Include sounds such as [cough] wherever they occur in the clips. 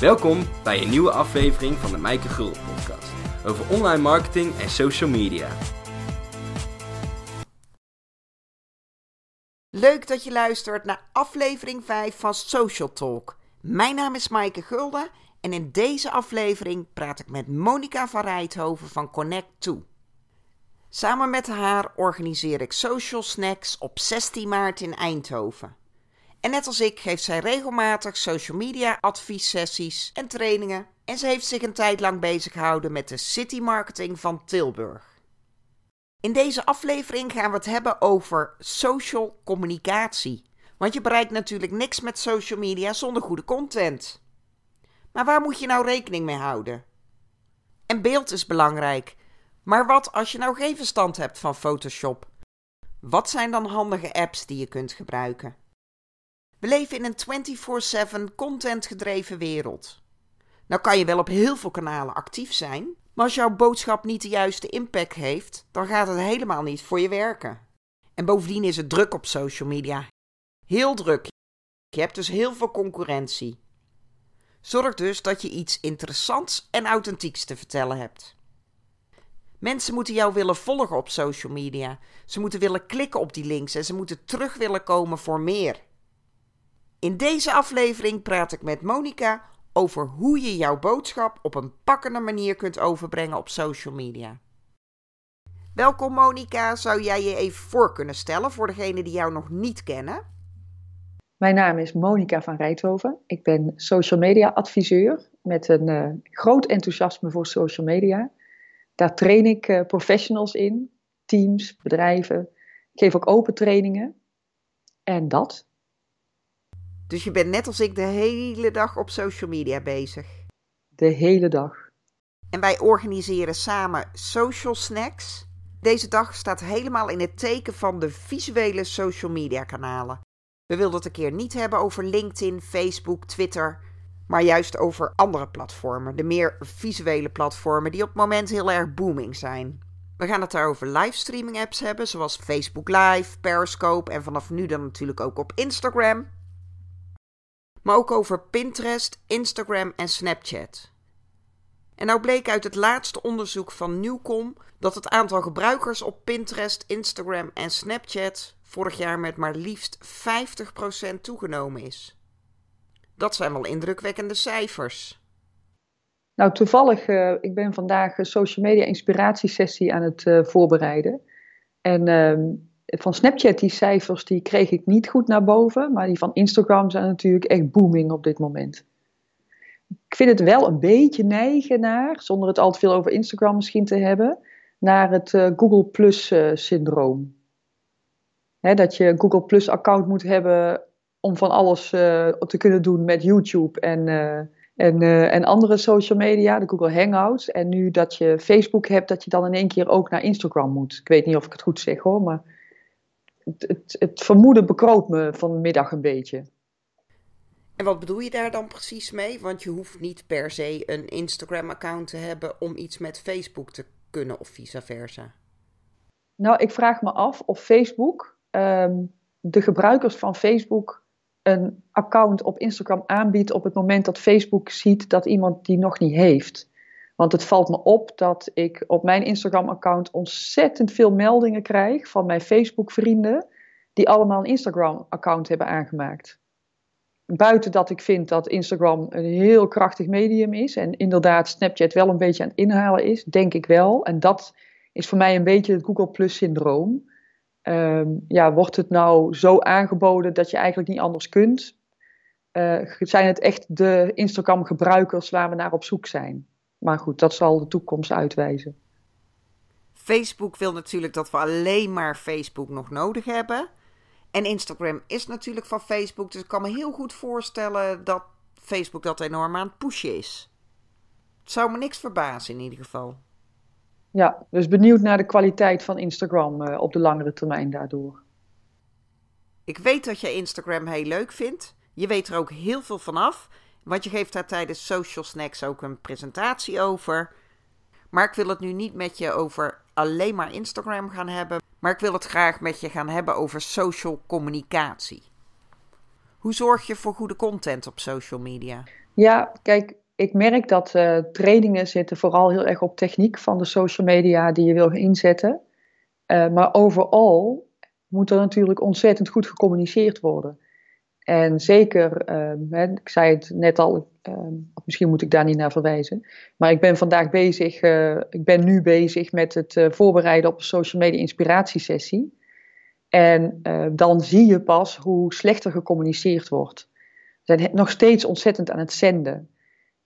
Welkom bij een nieuwe aflevering van de Mijke Gulden podcast over online marketing en social media. Leuk dat je luistert naar aflevering 5 van Social Talk. Mijn naam is Maaike Gulden en in deze aflevering praat ik met Monica van Rijthoven van Connect2. Samen met haar organiseer ik social snacks op 16 maart in Eindhoven. En net als ik geeft zij regelmatig social media adviessessies en trainingen. En ze heeft zich een tijd lang bezig gehouden met de city marketing van Tilburg. In deze aflevering gaan we het hebben over social communicatie. Want je bereikt natuurlijk niks met social media zonder goede content. Maar waar moet je nou rekening mee houden? En beeld is belangrijk. Maar wat als je nou geen verstand hebt van Photoshop? Wat zijn dan handige apps die je kunt gebruiken? We leven in een 24/7 contentgedreven wereld. Nou kan je wel op heel veel kanalen actief zijn, maar als jouw boodschap niet de juiste impact heeft, dan gaat het helemaal niet voor je werken. En bovendien is het druk op social media. Heel druk. Je hebt dus heel veel concurrentie. Zorg dus dat je iets interessants en authentieks te vertellen hebt. Mensen moeten jou willen volgen op social media. Ze moeten willen klikken op die links en ze moeten terug willen komen voor meer. In deze aflevering praat ik met Monica over hoe je jouw boodschap op een pakkende manier kunt overbrengen op social media. Welkom Monica, zou jij je even voor kunnen stellen voor degenen die jou nog niet kennen? Mijn naam is Monica van Rijthoven. Ik ben social media adviseur met een uh, groot enthousiasme voor social media. Daar train ik uh, professionals in, teams, bedrijven. Ik geef ook open trainingen. En dat. Dus je bent net als ik de hele dag op social media bezig. De hele dag. En wij organiseren samen social snacks. Deze dag staat helemaal in het teken van de visuele social media kanalen. We wilden het een keer niet hebben over LinkedIn, Facebook, Twitter, maar juist over andere platformen, de meer visuele platformen die op het moment heel erg booming zijn. We gaan het daar over livestreaming apps hebben, zoals Facebook Live, Periscope en vanaf nu dan natuurlijk ook op Instagram maar ook over Pinterest, Instagram en Snapchat. En nou bleek uit het laatste onderzoek van Newcom dat het aantal gebruikers op Pinterest, Instagram en Snapchat vorig jaar met maar liefst 50% toegenomen is. Dat zijn wel indrukwekkende cijfers. Nou, toevallig, uh, ik ben vandaag een social media inspiratiesessie aan het uh, voorbereiden. En uh, van Snapchat, die cijfers, die kreeg ik niet goed naar boven. Maar die van Instagram zijn natuurlijk echt booming op dit moment. Ik vind het wel een beetje neigen naar, zonder het al te veel over Instagram misschien te hebben, naar het uh, Google Plus uh, syndroom. Hè, dat je een Google Plus account moet hebben om van alles uh, te kunnen doen met YouTube en, en, en andere social media, de Google Hangouts. En nu dat je Facebook hebt, dat je dan in één keer ook naar Instagram moet. Ik weet niet of ik het goed zeg hoor, maar het, het, vermoeden bekroot me vanmiddag een beetje. En wat bedoel je daar dan precies mee? Want je hoeft niet per se een Instagram-account te hebben om iets met Facebook te kunnen of vice versa. Nou, ik vraag me af of Facebook um, de gebruikers van Facebook een account op Instagram aanbiedt op het moment dat Facebook ziet dat iemand die nog niet heeft. Want het valt me op dat ik op mijn Instagram-account ontzettend veel meldingen krijg van mijn Facebook-vrienden, die allemaal een Instagram-account hebben aangemaakt. Buiten dat ik vind dat Instagram een heel krachtig medium is en inderdaad Snapchat wel een beetje aan het inhalen is, denk ik wel. En dat is voor mij een beetje het Google Plus syndroom. Um, ja, wordt het nou zo aangeboden dat je eigenlijk niet anders kunt? Uh, zijn het echt de Instagram-gebruikers waar we naar op zoek zijn? Maar goed, dat zal de toekomst uitwijzen. Facebook wil natuurlijk dat we alleen maar Facebook nog nodig hebben. En Instagram is natuurlijk van Facebook. Dus ik kan me heel goed voorstellen dat Facebook dat enorm aan het pushen is. Het zou me niks verbazen in ieder geval. Ja, dus benieuwd naar de kwaliteit van Instagram uh, op de langere termijn daardoor. Ik weet dat je Instagram heel leuk vindt. Je weet er ook heel veel van af. Want je geeft daar tijdens Social Snacks ook een presentatie over. Maar ik wil het nu niet met je over alleen maar Instagram gaan hebben. Maar ik wil het graag met je gaan hebben over social communicatie. Hoe zorg je voor goede content op social media? Ja, kijk, ik merk dat uh, trainingen zitten vooral heel erg op techniek van de social media die je wil inzetten. Uh, maar overal moet er natuurlijk ontzettend goed gecommuniceerd worden. En zeker, hè, ik zei het net al, ehm, misschien moet ik daar niet naar verwijzen. Maar ik ben vandaag bezig, eh, ik ben nu bezig met het voorbereiden op een social media inspiratiesessie. En dan zie je pas hoe slechter gecommuniceerd wordt. We zijn nog steeds ontzettend aan het zenden.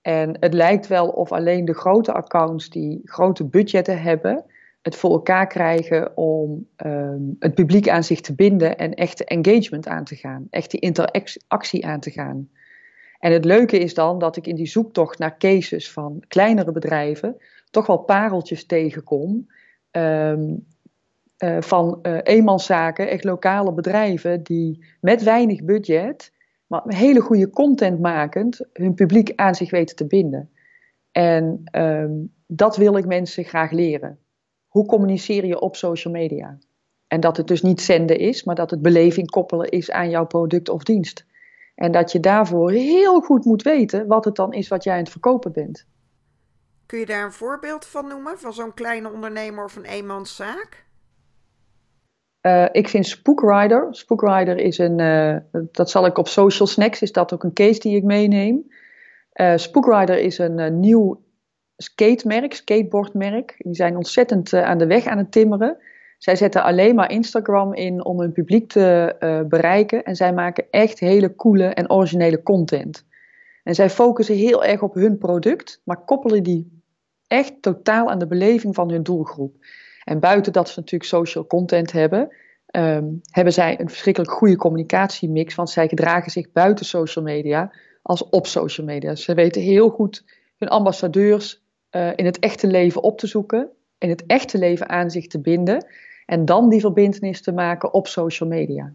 En het lijkt wel of alleen de grote accounts die grote budgetten hebben, het voor elkaar krijgen om um, het publiek aan zich te binden en echte engagement aan te gaan, echt die interactie aan te gaan. En het leuke is dan dat ik in die zoektocht naar cases van kleinere bedrijven toch wel pareltjes tegenkom um, uh, van uh, eenmanszaken, echt lokale bedrijven die met weinig budget maar hele goede content makend hun publiek aan zich weten te binden. En um, dat wil ik mensen graag leren. Hoe communiceer je op social media? En dat het dus niet zenden is, maar dat het beleving koppelen is aan jouw product of dienst. En dat je daarvoor heel goed moet weten wat het dan is wat jij aan het verkopen bent. Kun je daar een voorbeeld van noemen, van zo'n kleine ondernemer of een eenmanszaak? Uh, ik vind Spookrider. Spookrider is een, uh, dat zal ik op Social Snacks, is dat ook een case die ik meeneem. Uh, Spookrider is een nieuw skatemerk, skateboardmerk. Die zijn ontzettend aan de weg aan het timmeren. Zij zetten alleen maar Instagram in om hun publiek te bereiken. En zij maken echt hele coole en originele content. En zij focussen heel erg op hun product, maar koppelen die echt totaal aan de beleving van hun doelgroep. En buiten dat ze natuurlijk social content hebben, um, hebben zij een verschrikkelijk goede communicatiemix. Want zij gedragen zich buiten social media als op social media. Ze weten heel goed hun ambassadeurs uh, in het echte leven op te zoeken, in het echte leven aan zich te binden en dan die verbindenis te maken op social media.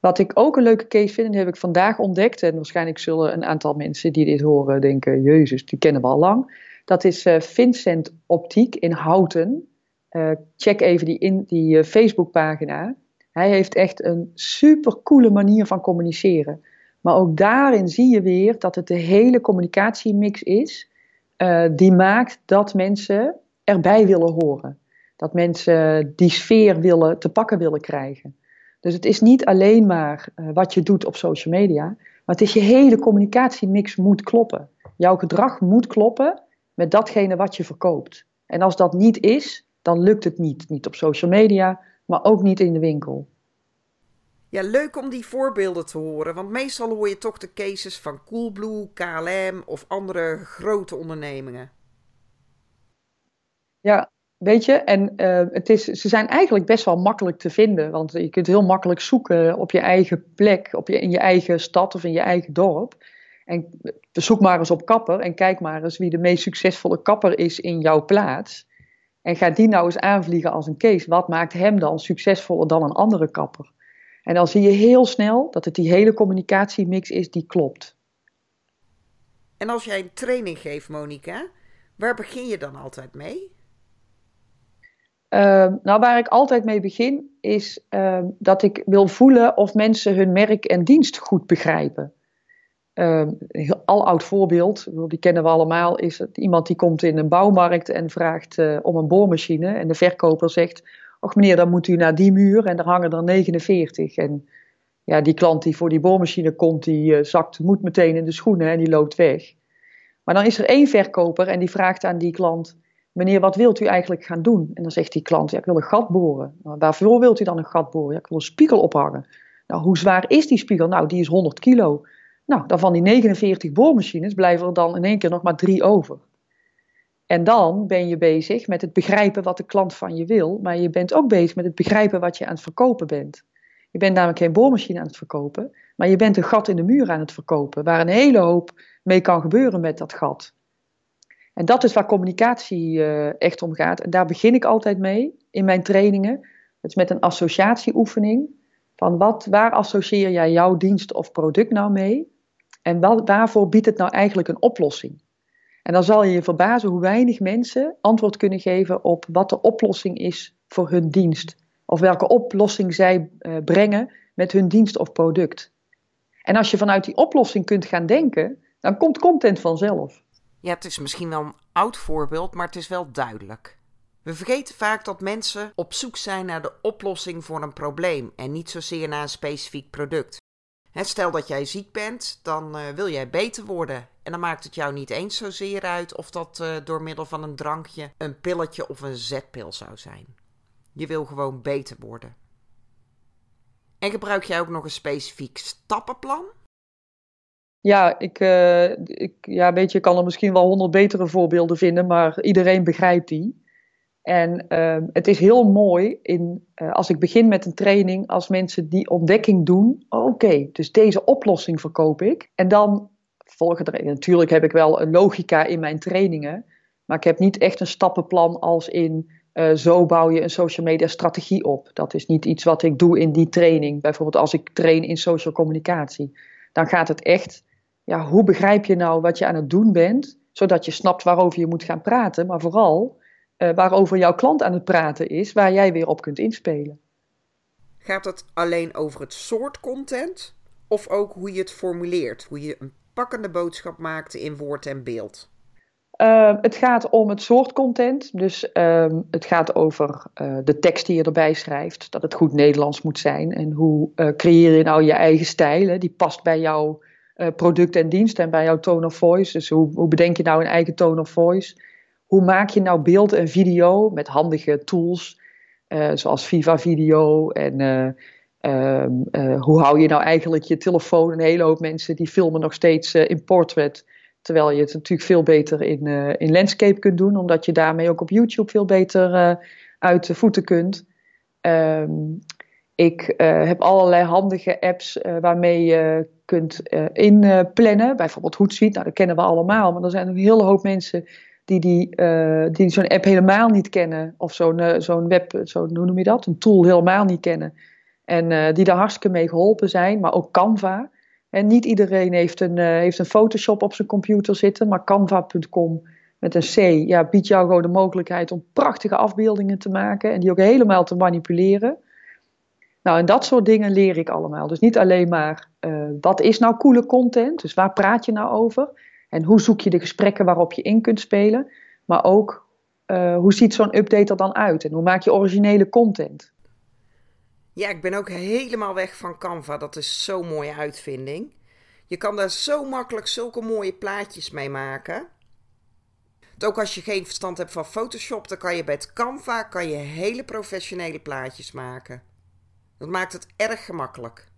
Wat ik ook een leuke case vind, en heb ik vandaag ontdekt, en waarschijnlijk zullen een aantal mensen die dit horen denken, Jezus, die kennen we al lang. Dat is uh, Vincent Optiek in Houten. Uh, check even die, in, die Facebookpagina. Hij heeft echt een super coole manier van communiceren. Maar ook daarin zie je weer dat het de hele communicatiemix is uh, die maakt dat mensen erbij willen horen. Dat mensen die sfeer willen, te pakken willen krijgen. Dus het is niet alleen maar wat je doet op social media, maar het is je hele communicatiemix moet kloppen. Jouw gedrag moet kloppen met datgene wat je verkoopt. En als dat niet is, dan lukt het niet. Niet op social media, maar ook niet in de winkel. Ja, leuk om die voorbeelden te horen, want meestal hoor je toch de cases van Coolblue, KLM of andere grote ondernemingen. Ja, weet je, en uh, het is, ze zijn eigenlijk best wel makkelijk te vinden, want je kunt heel makkelijk zoeken op je eigen plek, op je, in je eigen stad of in je eigen dorp. En zoek maar eens op kapper en kijk maar eens wie de meest succesvolle kapper is in jouw plaats. En ga die nou eens aanvliegen als een case. Wat maakt hem dan succesvoller dan een andere kapper? En dan zie je heel snel dat het die hele communicatiemix is die klopt. En als jij een training geeft, Monika, waar begin je dan altijd mee? Uh, nou, waar ik altijd mee begin is uh, dat ik wil voelen of mensen hun merk en dienst goed begrijpen. Uh, een al oud voorbeeld, die kennen we allemaal, is het iemand die komt in een bouwmarkt en vraagt uh, om een boormachine. En de verkoper zegt, och meneer, dan moet u naar die muur en daar hangen er 49. En ja, die klant die voor die boormachine komt, die uh, zakt, moet meteen in de schoenen en die loopt weg. Maar dan is er één verkoper en die vraagt aan die klant, meneer, wat wilt u eigenlijk gaan doen? En dan zegt die klant, ja, ik wil een gat boren. Nou, waarvoor wilt u dan een gat boren? Ja, ik wil een spiegel ophangen. Nou, hoe zwaar is die spiegel? Nou, die is 100 kilo. Nou, dan van die 49 boormachines blijven er dan in één keer nog maar drie over. En dan ben je bezig met het begrijpen wat de klant van je wil, maar je bent ook bezig met het begrijpen wat je aan het verkopen bent. Je bent namelijk geen boormachine aan het verkopen, maar je bent een gat in de muur aan het verkopen, waar een hele hoop mee kan gebeuren met dat gat. En dat is waar communicatie uh, echt om gaat. En daar begin ik altijd mee in mijn trainingen. Het is met een associatieoefening. Van wat, waar associeer jij jouw dienst of product nou mee? En wel, waarvoor biedt het nou eigenlijk een oplossing? En dan zal je je verbazen hoe weinig mensen antwoord kunnen geven op wat de oplossing is voor hun dienst. Of welke oplossing zij uh, brengen met hun dienst of product. En als je vanuit die oplossing kunt gaan denken, Dan komt content vanzelf. Ja, het is misschien wel een oud voorbeeld, maar het is wel duidelijk. We vergeten vaak dat mensen op zoek zijn naar de oplossing voor een probleem en niet zozeer naar een specifiek product. stel dat jij ziek bent, dan uh, wil jij beter worden. En dan maakt het jou niet eens zozeer uit of dat uh, door middel van een drankje, een pilletje of een zetpil zou zijn. Je wil gewoon beter worden. En gebruik jij ook nog een specifiek stappenplan? Ja, ik, uh, ik ja, weet je, kan er misschien wel honderd betere voorbeelden vinden, maar iedereen begrijpt die. En uh, het is heel mooi in, uh, als ik begin met een training, als mensen die ontdekking doen, oké, dus deze oplossing verkoop ik. En dan volgen natuurlijk heb ik wel een logica in mijn trainingen, maar ik heb niet echt een stappenplan als in uh, zo bouw je een social media strategie op. Dat is niet iets wat ik doe in die training. Bijvoorbeeld als ik train in social communicatie. Dan gaat het echt, ja, hoe begrijp je nou wat je aan het doen bent, zodat je snapt waarover je moet gaan praten, maar vooral uh, waarover jouw klant aan het praten is, waar jij weer op kunt inspelen. Gaat het alleen over het soort content of ook hoe je het formuleert, hoe je een pakkende boodschap maakt in woord en beeld? Uh, het gaat om het soort content. Dus uh, het gaat over uh, de tekst die je erbij schrijft. Dat het goed Nederlands moet zijn. En hoe uh, creëer je nou je eigen stijl? Hè? Die past bij jouw product en dienst en bij jouw tone of voice. Dus hoe, hoe, bedenk je nou een eigen tone of voice? Hoe maak je nou beeld en video met handige tools? zoals Viva Video. En ehm, hoe hou je nou eigenlijk je telefoon? Een hele hoop mensen die filmen nog steeds in portrait Terwijl je het natuurlijk veel beter in, uh, in landscape kunt doen, omdat je daarmee ook op YouTube veel beter uit de voeten kunt. Um, ik heb allerlei handige apps waarmee je kunt inplannen. Bijvoorbeeld Hootsuite, nou, dat kennen we allemaal. Maar er zijn een hele hoop mensen die, die, die zo'n app helemaal niet kennen. Of zo'n zo'n web, zo, hoe noem je dat? Een tool helemaal niet kennen. En die daar hartstikke mee geholpen zijn. Maar ook Canva. En niet iedereen heeft een, uh, heeft een Photoshop op zijn computer zitten, maar Canva.com met een C ja, biedt jou gewoon de mogelijkheid om prachtige afbeeldingen te maken en die ook helemaal te manipuleren. Nou, en dat soort dingen leer ik allemaal. Dus niet alleen maar uh, wat is nou coole content, dus waar praat je nou over en hoe zoek je de gesprekken waarop je in kunt spelen, maar ook hoe ziet zo'n update er dan uit en hoe maak je originele content. Ja, ik ben ook helemaal weg van Canva. Dat is zo'n mooie uitvinding. Je kan daar zo makkelijk zulke mooie plaatjes mee maken. Ook als je geen verstand hebt van Photoshop, dan kan je bij Canva kan je hele professionele plaatjes maken. Dat maakt het erg gemakkelijk.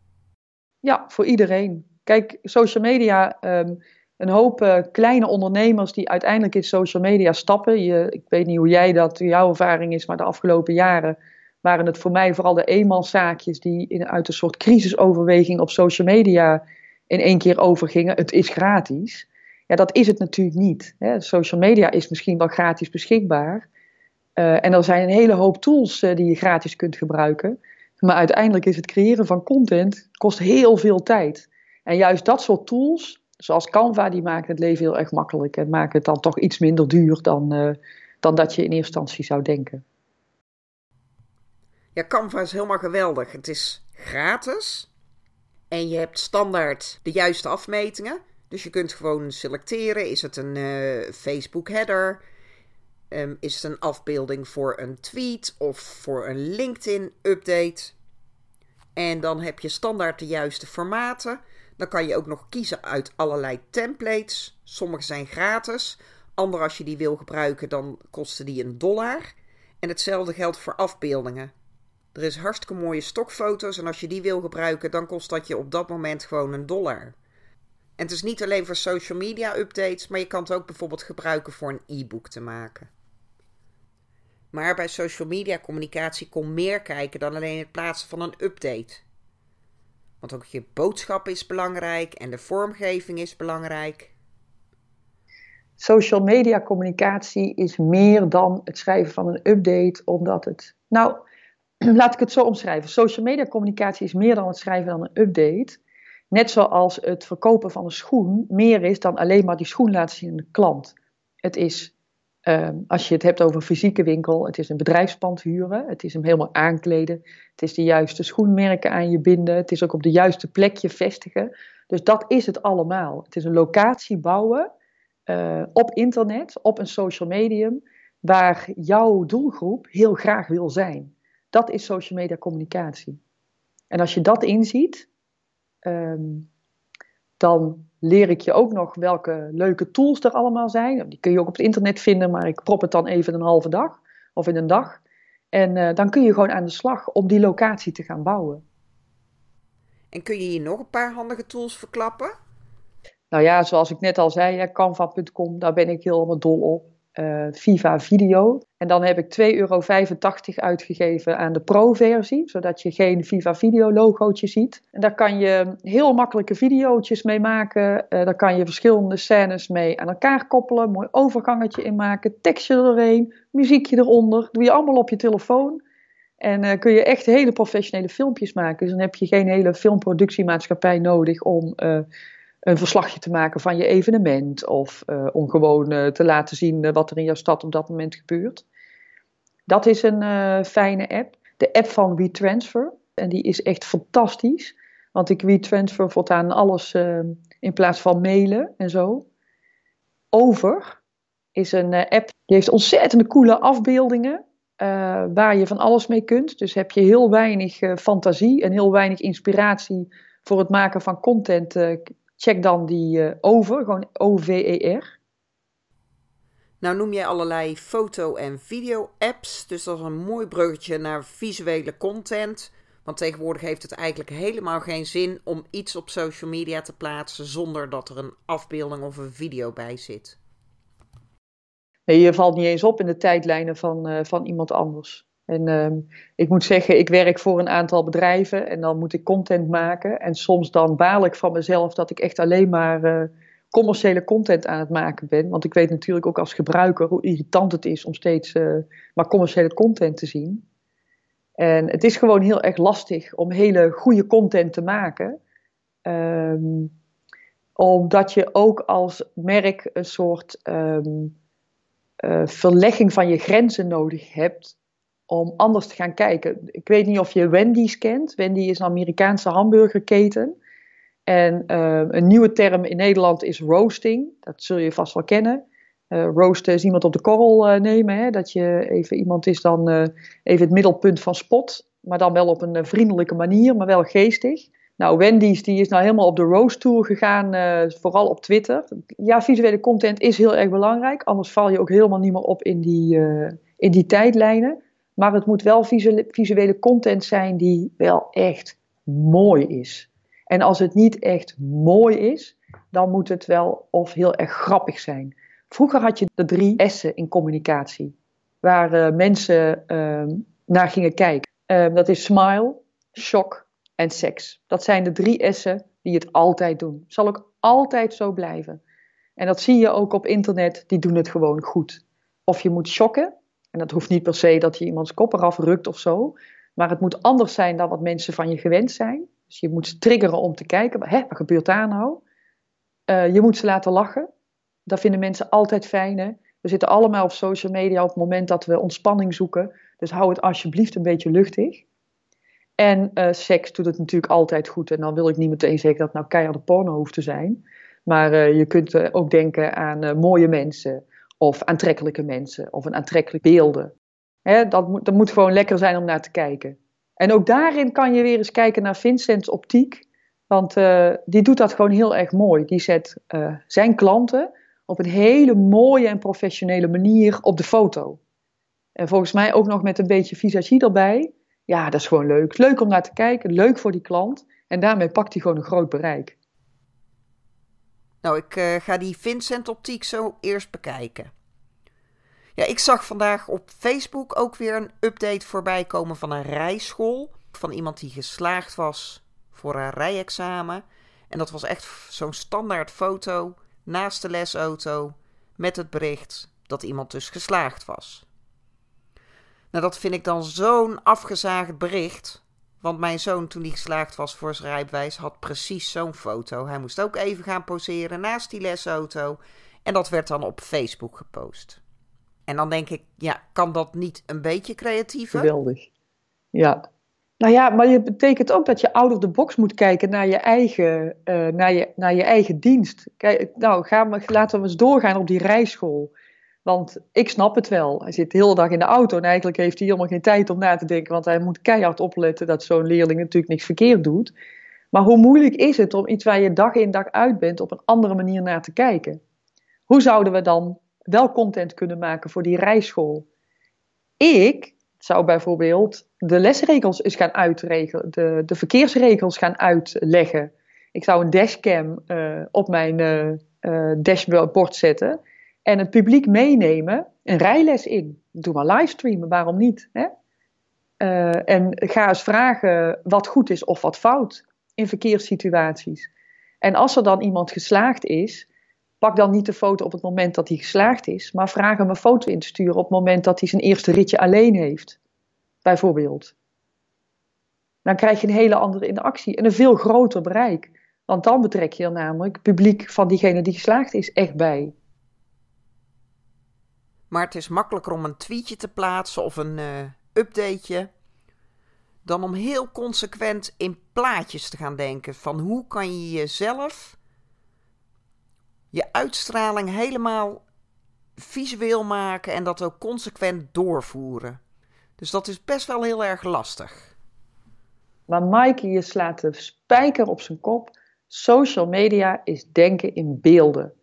Ja, voor iedereen. Kijk, social media, um, een hoop uh, kleine ondernemers die uiteindelijk in social media stappen. Je, ik weet niet hoe jij dat, jouw ervaring is, maar de afgelopen jaren waren het voor mij vooral de eenmanszaakjes die in, uit een soort crisisoverweging op social media in één keer overgingen. Het is gratis. Ja, dat is het natuurlijk niet. Hè. Social media is misschien wel gratis beschikbaar. Uh, en er zijn een hele hoop tools uh, die je gratis kunt gebruiken. Maar uiteindelijk is het creëren van content kost heel veel tijd. En juist dat soort tools, zoals Canva, die maken het leven heel erg makkelijk. En maken het dan toch iets minder duur dan, uh, dan dat je in eerste instantie zou denken. Ja, Canva is helemaal geweldig. Het is gratis. En je hebt standaard de juiste afmetingen. Dus je kunt gewoon selecteren: is het een uh, Facebook header? Um, is het een afbeelding voor een tweet of voor een LinkedIn update? En dan heb je standaard de juiste formaten. Dan kan je ook nog kiezen uit allerlei templates. Sommige zijn gratis. Andere, als je die wil gebruiken, dan kosten die een dollar. En hetzelfde geldt voor afbeeldingen. Er is hartstikke mooie stokfoto's en als je die wil gebruiken, dan kost dat je op dat moment gewoon een dollar. En het is niet alleen voor social media updates, maar je kan het ook bijvoorbeeld gebruiken voor een e-book te maken. Maar bij social media communicatie kom meer kijken dan alleen het plaatsen van een update. Want ook je boodschap is belangrijk en de vormgeving is belangrijk. Social media communicatie is meer dan het schrijven van een update, omdat het. Nou, [clears throat] laat ik het zo omschrijven. Social media communicatie is meer dan het schrijven van een update. Net zoals het verkopen van een schoen meer is dan alleen maar die schoen laten zien aan de klant. Het is Ehm, als je het hebt over een fysieke winkel, het is een bedrijfspand huren, het is hem helemaal aankleden, het is de juiste schoenmerken aan je binden, het is ook op de juiste plek je vestigen. Dus dat is het allemaal. Het is een locatie bouwen uh, op internet, op een social medium, waar jouw doelgroep heel graag wil zijn. Dat is social media communicatie. En als je dat inziet, um, dan leer ik je ook nog welke leuke tools er allemaal zijn. Die kun je ook op het internet vinden, maar ik prop het dan even een halve dag of in een dag. En uh, dan kun je gewoon aan de slag om die locatie te gaan bouwen. En kun je hier nog een paar handige tools verklappen? Nou ja, zoals ik net al zei, canva.com, daar ben ik helemaal dol op. Uh, Viva Video. En dan heb ik 2,85 euro uitgegeven aan de Pro-versie, zodat je geen Viva Video logootje ziet. En daar kan je heel makkelijke video's mee maken. Uh, daar kan je verschillende scènes mee aan elkaar koppelen, mooi overgangetje in maken, tekstje erheen, muziekje eronder. Doe je allemaal op je telefoon. En uh, kun je echt hele professionele filmpjes maken. Dus dan heb je geen hele filmproductiemaatschappij nodig om een verslagje te maken van je evenement of uh, om gewoon uh, te laten zien uh, wat er in jouw stad op dat moment gebeurt. Dat is een fijne app. De app van WeTransfer. En die is echt fantastisch. Want ik WeTransfer voortaan alles in plaats van mailen en zo. Over is een app die heeft ontzettende coole afbeeldingen. waar je van alles mee kunt. Dus heb je heel weinig fantasie en heel weinig inspiratie voor het maken van content check dan die uh, over, gewoon O-V-E-R. Nou noem je allerlei foto- en video-apps, dus dat is een mooi bruggetje naar visuele content. Want tegenwoordig heeft het eigenlijk helemaal geen zin om iets op social media te plaatsen zonder dat er een afbeelding of een video bij zit. Nee, je valt niet eens op in de tijdlijnen van, uh, van iemand anders. En uh, ik moet zeggen, ik werk voor een aantal bedrijven en dan moet ik content maken. En soms dan baal ik van mezelf dat ik echt alleen maar uh, commerciële content aan het maken ben. Want ik weet natuurlijk ook als gebruiker hoe irritant het is om steeds uh, maar commerciële content te zien. En het is gewoon heel erg lastig om hele goede content te maken. Um, omdat je ook als merk een soort um, verlegging van je grenzen nodig hebt om anders te gaan kijken. Ik weet niet of je Wendy's kent. Wendy is een Amerikaanse hamburgerketen. En uh, een nieuwe term in Nederland is roasting. Dat zul je vast wel kennen. Uh, roosten is iemand op de korrel uh, nemen. Hè? Dat je even iemand is dan even het middelpunt van spot. Maar dan wel op een vriendelijke manier, maar wel geestig. Nou, Wendy's die is nou helemaal op de roast tour gegaan, vooral op Twitter. Ja, visuele content is heel erg belangrijk. Anders val je ook helemaal niet meer op in die, in die tijdlijnen. Maar het moet wel visuele content zijn die wel echt mooi is. En als het niet echt mooi is, dan moet het wel of heel erg grappig zijn. Vroeger had je de drie S'en in communicatie, waar uh, mensen uh, naar gingen kijken. Uh, dat is smile, shock en seks. Dat zijn de drie S'en die het altijd doen. Zal ook altijd zo blijven. En dat zie je ook op internet, die doen het gewoon goed. Of je moet shocken, en dat hoeft niet per se dat je iemands kop eraf rukt of zo. Maar het moet anders zijn dan wat mensen van je gewend zijn. Dus je moet ze triggeren om te kijken, hè, wat gebeurt daar nou? Uh, je moet ze laten lachen. Dat vinden mensen altijd fijn. Hè? We zitten allemaal op social media op het moment dat we ontspanning zoeken. Dus hou het alsjeblieft een beetje luchtig. En uh, seks doet het natuurlijk altijd goed. En dan wil ik niet meteen zeggen dat het nou keiharde porno hoeft te zijn. Maar uh, je kunt ook denken aan mooie mensen of aantrekkelijke mensen of een aantrekkelijke beelden. Dat, moet, dat moet gewoon lekker zijn om naar te kijken. En ook daarin kan je weer eens kijken naar Vincent's optiek. Want uh, die doet dat gewoon heel erg mooi. Die zet uh, zijn klanten op een hele mooie en professionele manier op de foto. En volgens mij ook nog met een beetje visagie erbij. Ja, dat is gewoon leuk. Leuk om naar te kijken, leuk voor die klant. En daarmee pakt hij gewoon een groot bereik. Nou, ik uh, ga die Vincent optiek zo eerst bekijken. Ja, ik zag vandaag op Facebook ook weer een update voorbij komen van een rijschool. Van iemand die geslaagd was voor een rijexamen. En dat was echt zo'n standaard foto naast de lesauto met het bericht dat iemand dus geslaagd was. Nou, dat vind ik dan zo'n afgezaagd bericht. Want mijn zoon, toen hij geslaagd was voor zijn rijbewijs, had precies zo'n foto. Hij moest ook even gaan poseren naast die lesauto. En dat werd dan op Facebook gepost. En dan denk ik, ja, kan dat niet een beetje creatiever? Geweldig. Ja. Nou ja, maar het betekent ook dat je out of the box moet kijken naar je eigen, uh, naar je, naar je eigen dienst. Kijk, nou, laten we eens doorgaan op die rijschool. Want ik snap het wel. Hij zit de hele dag in de auto en eigenlijk heeft hij helemaal geen tijd om na te denken. Want hij moet keihard opletten dat zo'n leerling natuurlijk niks verkeerd doet. Maar hoe moeilijk is het om iets waar je dag in dag uit bent op een andere manier naar te kijken? Hoe zouden we dan wel content kunnen maken voor die rijschool? Ik zou bijvoorbeeld de lesregels eens gaan uitregelen, de, de verkeersregels gaan uitleggen. Ik zou een dashcam uh, op mijn uh, dashboard zetten en het publiek meenemen, een rijles in. Doe maar livestreamen, waarom niet? Hè? Uh, en ga eens vragen wat goed is of wat fout in verkeerssituaties. En als er dan iemand geslaagd is, pak dan niet de foto op het moment dat hij geslaagd is, maar vraag hem een foto in te sturen op het moment dat hij zijn eerste ritje alleen heeft, bijvoorbeeld. Dan krijg je een hele andere interactie en een veel groter bereik. Want dan betrek je er namelijk het publiek van diegene die geslaagd is echt bij. Maar het is makkelijker om een tweetje te plaatsen of een uh, updateje. Dan om heel consequent in plaatjes te gaan denken. Van hoe kan je jezelf, je uitstraling helemaal visueel maken en dat ook consequent doorvoeren. Dus dat is best wel heel erg lastig. Maar Maaike, je slaat de spijker op zijn kop. Social media is denken in beelden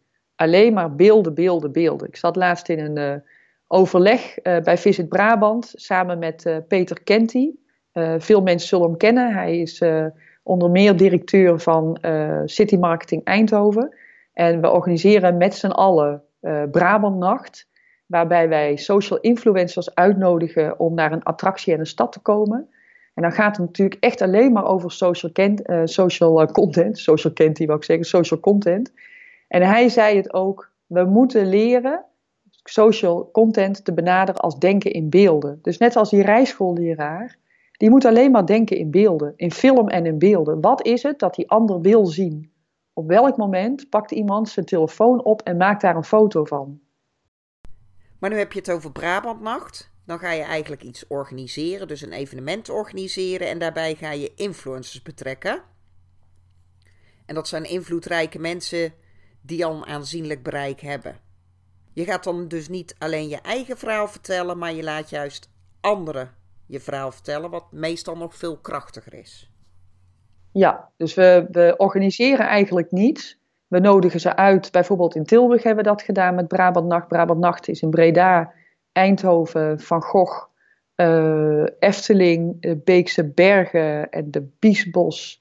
alleen maar beelden, beelden, beelden. Ik zat laatst in een uh, overleg uh, bij Visit Brabant samen met uh, Peter Kenty. veel mensen zullen hem kennen. Hij is onder meer directeur van City Marketing Eindhoven. En we organiseren met z'n allen Brabantnacht. Waarbij wij social influencers uitnodigen om naar een attractie en een stad te komen. En dan gaat het natuurlijk echt alleen maar over social, social content. Social Kenty wil ik zeggen, social content. En hij zei het ook, we moeten leren social content te benaderen als denken in beelden. Dus net als die rijschoolleraar, die moet alleen maar denken in beelden, in film en in beelden. Wat is het dat die ander wil zien? Op welk moment pakt iemand zijn telefoon op en maakt daar een foto van? Maar nu heb je het over Brabantnacht. Dan ga je eigenlijk iets organiseren, dus een evenement organiseren en daarbij ga je influencers betrekken. En dat zijn invloedrijke mensen die al een aanzienlijk bereik hebben. Je gaat dan dus niet alleen je eigen verhaal vertellen, maar je laat juist anderen je verhaal vertellen, wat meestal nog veel krachtiger is. Ja, dus we, we organiseren eigenlijk niets. We nodigen ze uit. Bijvoorbeeld in Tilburg hebben we dat gedaan met Brabant Nacht. Brabant Nacht is in Breda, Eindhoven, Van Gogh, uh, Efteling, Beekse Bergen en de Biesbos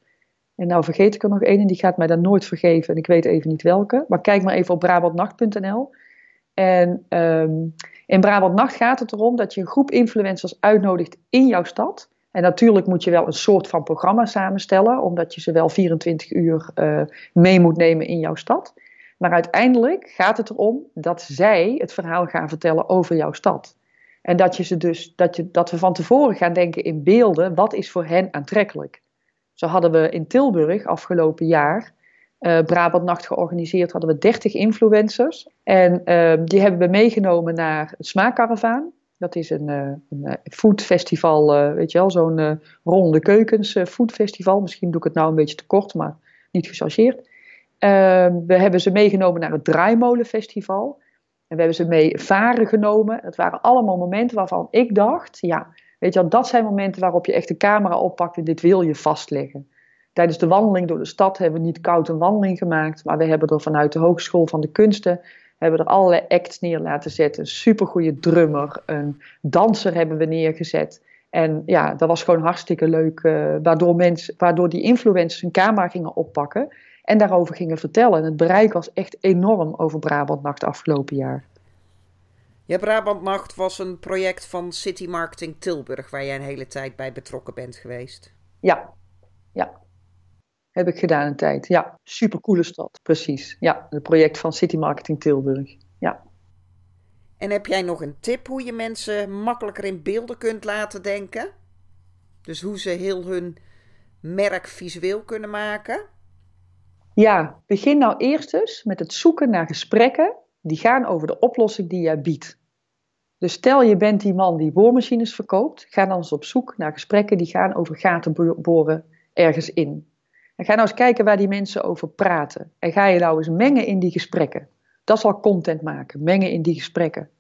en nou vergeet ik er nog één en die gaat mij dan nooit vergeven. En ik weet even niet welke. Maar kijk maar even op brabantnacht.nl. En um, in Brabant Nacht gaat het erom dat je een groep influencers uitnodigt in jouw stad. En natuurlijk moet je wel een soort van programma samenstellen, omdat je ze wel 24 uur uh, mee moet nemen in jouw stad. Maar uiteindelijk gaat het erom dat zij het verhaal gaan vertellen over jouw stad. En dat, je ze dus, dat, je, dat we van tevoren gaan denken in beelden, wat is voor hen aantrekkelijk? Zo hadden we in Tilburg afgelopen jaar uh, Brabant Nacht georganiseerd, hadden we 30 influencers. En uh, die hebben we meegenomen naar het Smaakkaravaan. Dat is een, uh, een foodfestival, weet je wel, zo'n ronde keukens foodfestival. Misschien doe ik het nou een beetje te kort, maar niet gechargeerd. Ehm, we hebben ze meegenomen naar het Draaimolenfestival. En we hebben ze mee varen genomen. Het waren allemaal momenten waarvan ik dacht, ja, Weet je dat zijn momenten waarop je echt de camera oppakt en dit wil je vastleggen. Tijdens de wandeling door de stad hebben we niet koud een wandeling gemaakt, maar we hebben er vanuit de Hogeschool van de Kunsten hebben er allerlei acts neer laten zetten. Een supergoeie drummer, een danser hebben we neergezet. En ja, dat was gewoon hartstikke leuk, uh, waardoor, mensen, waardoor die influencers hun camera gingen oppakken en daarover gingen vertellen. En het bereik was echt enorm over Brabant Nacht afgelopen jaar. Ja, Brabantnacht was een project van City Marketing Tilburg, waar jij een hele tijd bij betrokken bent geweest. Ja, ja. Heb ik gedaan een tijd. Ja, supercoole stad, precies. Ja, het project van City Marketing Tilburg. Ja. En heb jij nog een tip hoe je mensen makkelijker in beelden kunt laten denken? Dus hoe ze heel hun merk visueel kunnen maken? Ja, begin nou eerst eens met het zoeken naar gesprekken die gaan over de oplossing die jij biedt. Dus stel je bent die man die boormachines verkoopt, ga dan eens op zoek naar gesprekken die gaan over gaten boren ergens in. En ga nou eens kijken waar die mensen over praten. En ga je nou eens mengen in die gesprekken. Dat is al content maken, mengen in die gesprekken.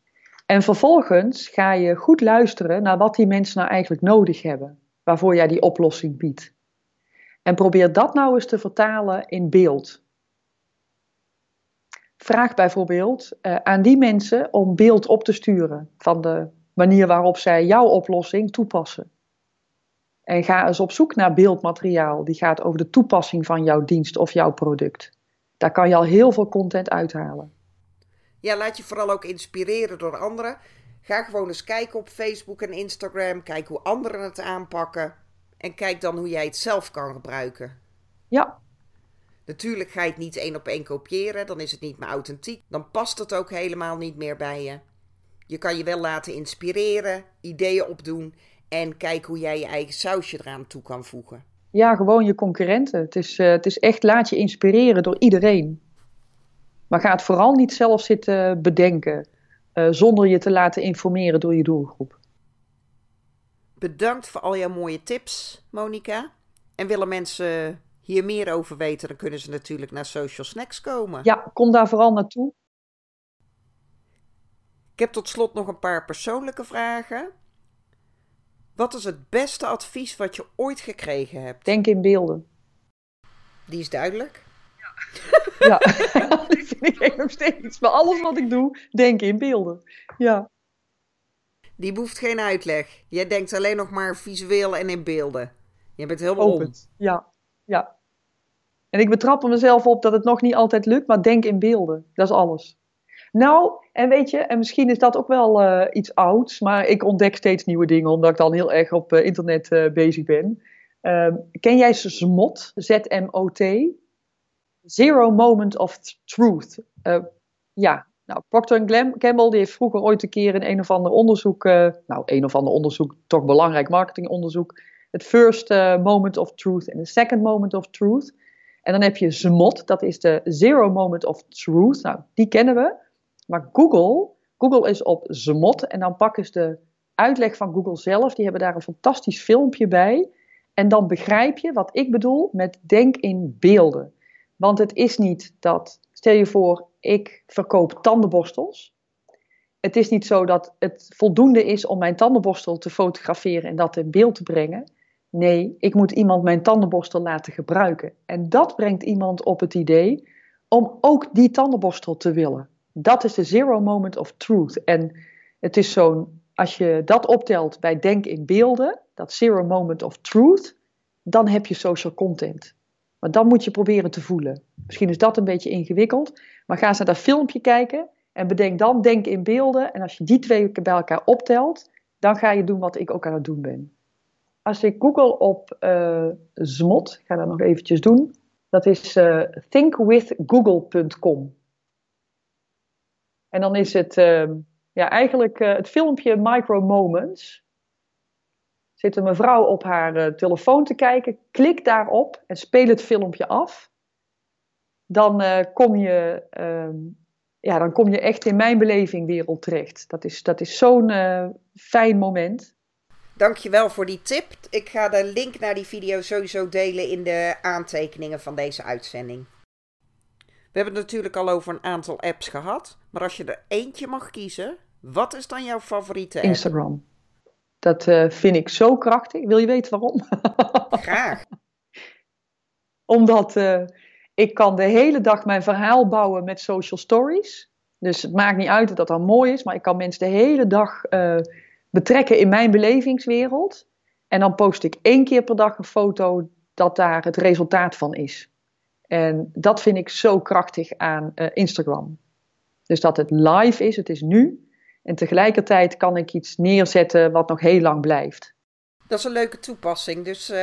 En vervolgens ga je goed luisteren naar wat die mensen nou eigenlijk nodig hebben, waarvoor jij die oplossing biedt. En probeer dat nou eens te vertalen in beeld. Vraag bijvoorbeeld uh, aan die mensen om beeld op te sturen van de manier waarop zij jouw oplossing toepassen. En ga eens op zoek naar beeldmateriaal die gaat over de toepassing van jouw dienst of jouw product. Daar kan je al heel veel content uithalen. Ja, laat je vooral ook inspireren door anderen. Ga gewoon eens kijken op Facebook en Instagram. Kijk hoe anderen het aanpakken. En kijk dan hoe jij het zelf kan gebruiken. Ja. Natuurlijk ga je het niet één op één kopiëren. Dan is het niet meer authentiek. Dan past het ook helemaal niet meer bij je. Je kan je wel laten inspireren, ideeën opdoen en kijken hoe jij je eigen sausje eraan toe kan voegen. Ja, gewoon je concurrenten. Het is, uh, het is echt laat je inspireren door iedereen. Maar ga het vooral niet zelf zitten bedenken, uh, zonder je te laten informeren door je doelgroep. Bedankt voor al jouw mooie tips, Monika. En willen mensen hier meer over weten, dan kunnen ze natuurlijk naar Social Snacks komen. Ja, kom daar vooral naartoe. Ik heb tot slot nog een paar persoonlijke vragen. Wat is het beste advies wat je ooit gekregen hebt? Denk in beelden. Die is duidelijk. Ja, [laughs] [laughs] dat vind ik nog steeds. Maar alles wat ik doe, denk in beelden. Ja. Die behoeft geen uitleg. Jij denkt alleen nog maar visueel en in beelden. Je bent helemaal Open. om. Ja, ja. En ik betrap mezelf op dat het nog niet altijd lukt, maar denk in beelden. Dat is alles. Nou, en weet je, en misschien is dat ook wel uh, iets ouds, maar ik ontdek steeds nieuwe dingen omdat ik dan heel erg op uh, internet uh, bezig ben. Ehm, ken jij ZMOT? Z-M-O-T? Zero Moment of Truth. ja, nou, Procter Gamble die heeft vroeger ooit een keer in een of ander onderzoek, nou, een of ander onderzoek, toch belangrijk marketingonderzoek, het first moment of truth en de second moment of truth. En dan heb je ZMOT, dat is de Zero Moment of Truth. Nou, die kennen we. Maar Google, Google is op ZMOT en dan pakken ze de uitleg van Google zelf. Die hebben daar een fantastisch filmpje bij. En dan begrijp je wat ik bedoel met denk in beelden. Want het is niet dat, stel je voor, ik verkoop tandenborstels. Het is niet zo dat het voldoende is om mijn tandenborstel te fotograferen en dat in beeld te brengen. Nee, ik moet iemand mijn tandenborstel laten gebruiken. En dat brengt iemand op het idee om ook die tandenborstel te willen. Dat is de zero moment of truth. En het is zo'n, als je dat optelt bij denk in beelden, dat zero moment of truth, dan heb je social content. Maar dan moet je proberen te voelen. Misschien is dat een beetje ingewikkeld, maar ga eens naar dat filmpje kijken en bedenk dan denk in beelden. En als je die twee bij elkaar optelt, dan ga je doen wat ik ook aan het doen ben. Als ik google op uh, ZMOT, ik ga dat nog eventjes doen, dat is uh, thinkwithgoogle.com. En dan is het uh, ja, eigenlijk het filmpje Micro Moments. Zit een mevrouw op haar telefoon te kijken, klik daarop en speel het filmpje af. Dan, kom je, ja, dan kom je echt in mijn belevingwereld terecht. Dat is, dat is zo'n fijn moment. Dankjewel voor die tip. Ik ga de link naar die video sowieso delen in de aantekeningen van deze uitzending. We hebben het natuurlijk al over een aantal apps gehad. Maar als je er eentje mag kiezen, wat is dan jouw favoriete app? Instagram. Dat uh, vind ik zo krachtig. Wil je weten waarom? [laughs] Graag. Omdat uh, ik kan de hele dag mijn verhaal bouwen met social stories. Dus het maakt niet uit dat dat dan mooi is, maar ik kan mensen de hele dag uh, betrekken in mijn belevingswereld. En dan post ik één keer per dag een foto dat daar het resultaat van is. En dat vind ik zo krachtig aan uh, Instagram. Dus dat het live is, het is nu. En tegelijkertijd kan ik iets neerzetten wat nog heel lang blijft. Dat is een leuke toepassing. Dus uh,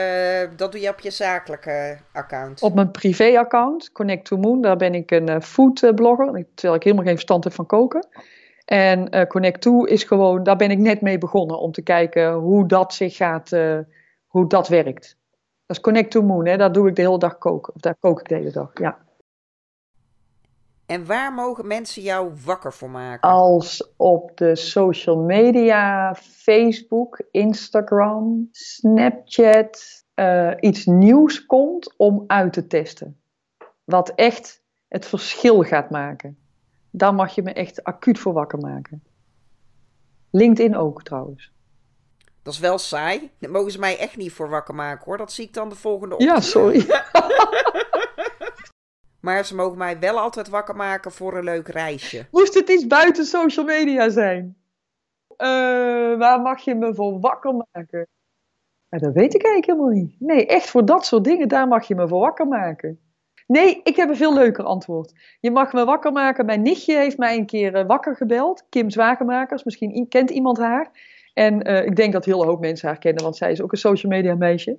dat doe je op je zakelijke account. Op mijn privé-account, Connect to Moon, daar ben ik een uh, foodblogger. Terwijl ik helemaal geen verstand heb van koken. En uh, Connect to is gewoon, daar ben ik net mee begonnen om te kijken hoe dat zich gaat, hoe dat werkt. Dat is Connect to Moon, hè? daar doe ik de hele dag koken. Of daar kook ik de hele dag, ja. En waar mogen mensen jou wakker voor maken? Als op de social media, Facebook, Instagram, Snapchat, uh, iets nieuws komt om uit te testen. Wat echt het verschil gaat maken. Daar mag je me echt acuut voor wakker maken. LinkedIn ook trouwens. Dat is wel saai. Daar mogen ze mij echt niet voor wakker maken hoor. Dat zie ik dan de volgende ochtend. Ja, sorry. [laughs] maar ze mogen mij wel altijd wakker maken voor een leuk reisje. Moest het iets buiten social media zijn? Uh, waar mag je me voor wakker maken? Ja, dat weet ik eigenlijk helemaal niet. Nee, echt voor dat soort dingen, daar mag je me voor wakker maken. Nee, ik heb een veel leuker antwoord. Je mag me wakker maken. Mijn nichtje heeft mij een keer uh, wakker gebeld. Kim Zwagemakers, misschien kent iemand haar. En uh, ik denk dat heel hoop mensen haar kennen, want zij is ook een social media meisje.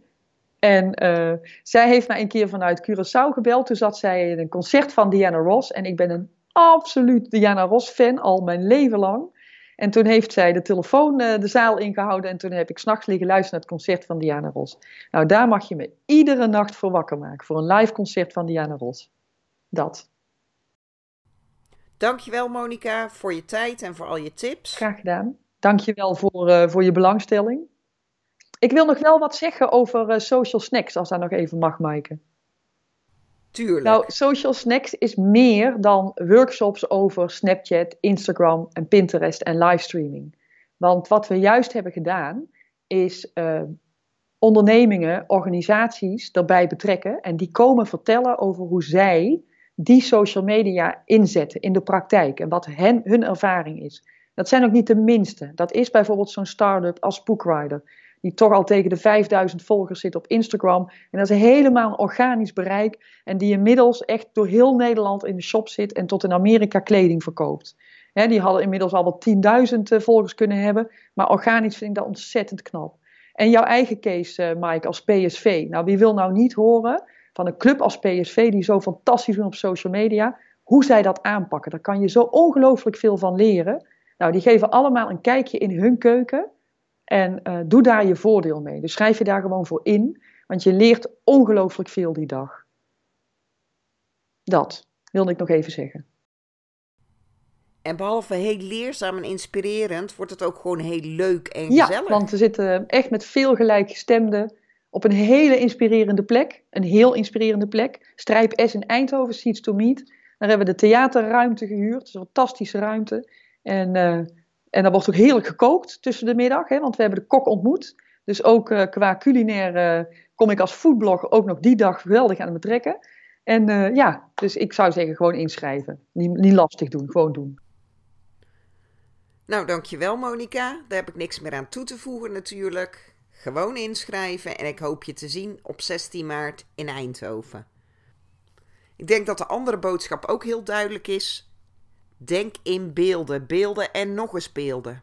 En uh, zij heeft mij een keer vanuit Curaçao gebeld. Toen zat zij in een concert van Diana Ross. En ik ben een absoluut Diana Ross fan, al mijn leven lang. En toen heeft zij de telefoon uh, de zaal ingehouden. En toen heb ik s'nachts liggen luisteren naar het concert van Diana Ross. Nou, daar mag je me iedere nacht voor wakker maken. Voor een live concert van Diana Ross. Dat. Dankjewel Monika voor je tijd en voor al je tips. Graag gedaan. Dankjewel voor, uh, voor je belangstelling. Ik wil nog wel wat zeggen over uh, social snacks, als dat nog even mag, Maaike. Tuurlijk. Nou, social snacks is meer dan workshops over Snapchat, Instagram en Pinterest en livestreaming. Want wat we juist hebben gedaan, is uh, ondernemingen, organisaties erbij betrekken. En die komen vertellen over hoe zij die social media inzetten in de praktijk. En wat hun ervaring is. Dat zijn ook niet de minste. Dat is bijvoorbeeld zo'n start-up als Bookrider die toch al tegen de 5000 volgers zit op Instagram. En dat is helemaal een organisch bereik. En die inmiddels echt door heel Nederland in de shop zit en tot in Amerika kleding verkoopt. die hadden inmiddels al wat 10.000 eh, volgers kunnen hebben. Maar organisch vind ik dat ontzettend knap. En jouw eigen case, uh, Mike, als PSV. Nou, wie wil nou niet horen van een club als PSV die zo fantastisch doen op social media, hoe zij dat aanpakken? Daar kan je zo ongelooflijk veel van leren. Nou, die geven allemaal een kijkje in hun keuken. En uh, doe daar je voordeel mee. Dus schrijf je daar gewoon voor in, want je leert ongelooflijk veel die dag. Dat wilde ik nog even zeggen. En behalve heel leerzaam en inspirerend, wordt het ook gewoon heel leuk en gezellig. Ja, want we zitten echt met veel gelijkgestemden op een hele inspirerende plek. Een heel inspirerende plek. Strijp S in Eindhoven, Seeds to Meet. Daar hebben we de theaterruimte gehuurd. Het is een fantastische ruimte. En uh, en dan wordt ook heerlijk gekookt tussen de middag, hè, want we hebben de kok ontmoet. Dus ook uh, qua culinair uh, kom ik als foodblogger ook nog die dag geweldig aan het betrekken. En uh, ja, dus ik zou zeggen gewoon inschrijven. Niet, niet lastig doen, gewoon doen. Nou, dankjewel Monika. Daar heb ik niks meer aan toe te voegen natuurlijk. Gewoon inschrijven en ik hoop je te zien op 16 maart in Eindhoven. Ik denk dat de andere boodschap ook heel duidelijk is. Denk in beelden, beelden en nog eens beelden.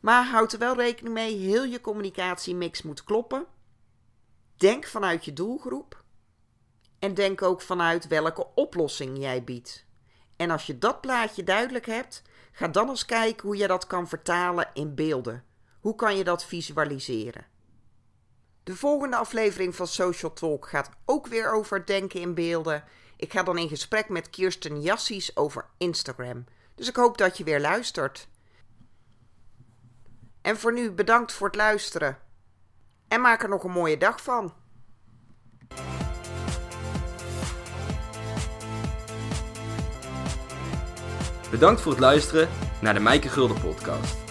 Maar houd er wel rekening mee, heel je communicatiemix moet kloppen. Denk vanuit je doelgroep. En denk ook vanuit welke oplossing jij biedt. En als je dat plaatje duidelijk hebt, ga dan eens kijken hoe je dat kan vertalen in beelden. Hoe kan je dat visualiseren? De volgende aflevering van Social Talk gaat ook weer over denken in beelden ik ga dan in gesprek met Kirsten Jassies over Instagram. Dus ik hoop dat je weer luistert. En voor nu bedankt voor het luisteren. En maak er nog een mooie dag van. Bedankt voor het luisteren naar de Mijke Gulden podcast.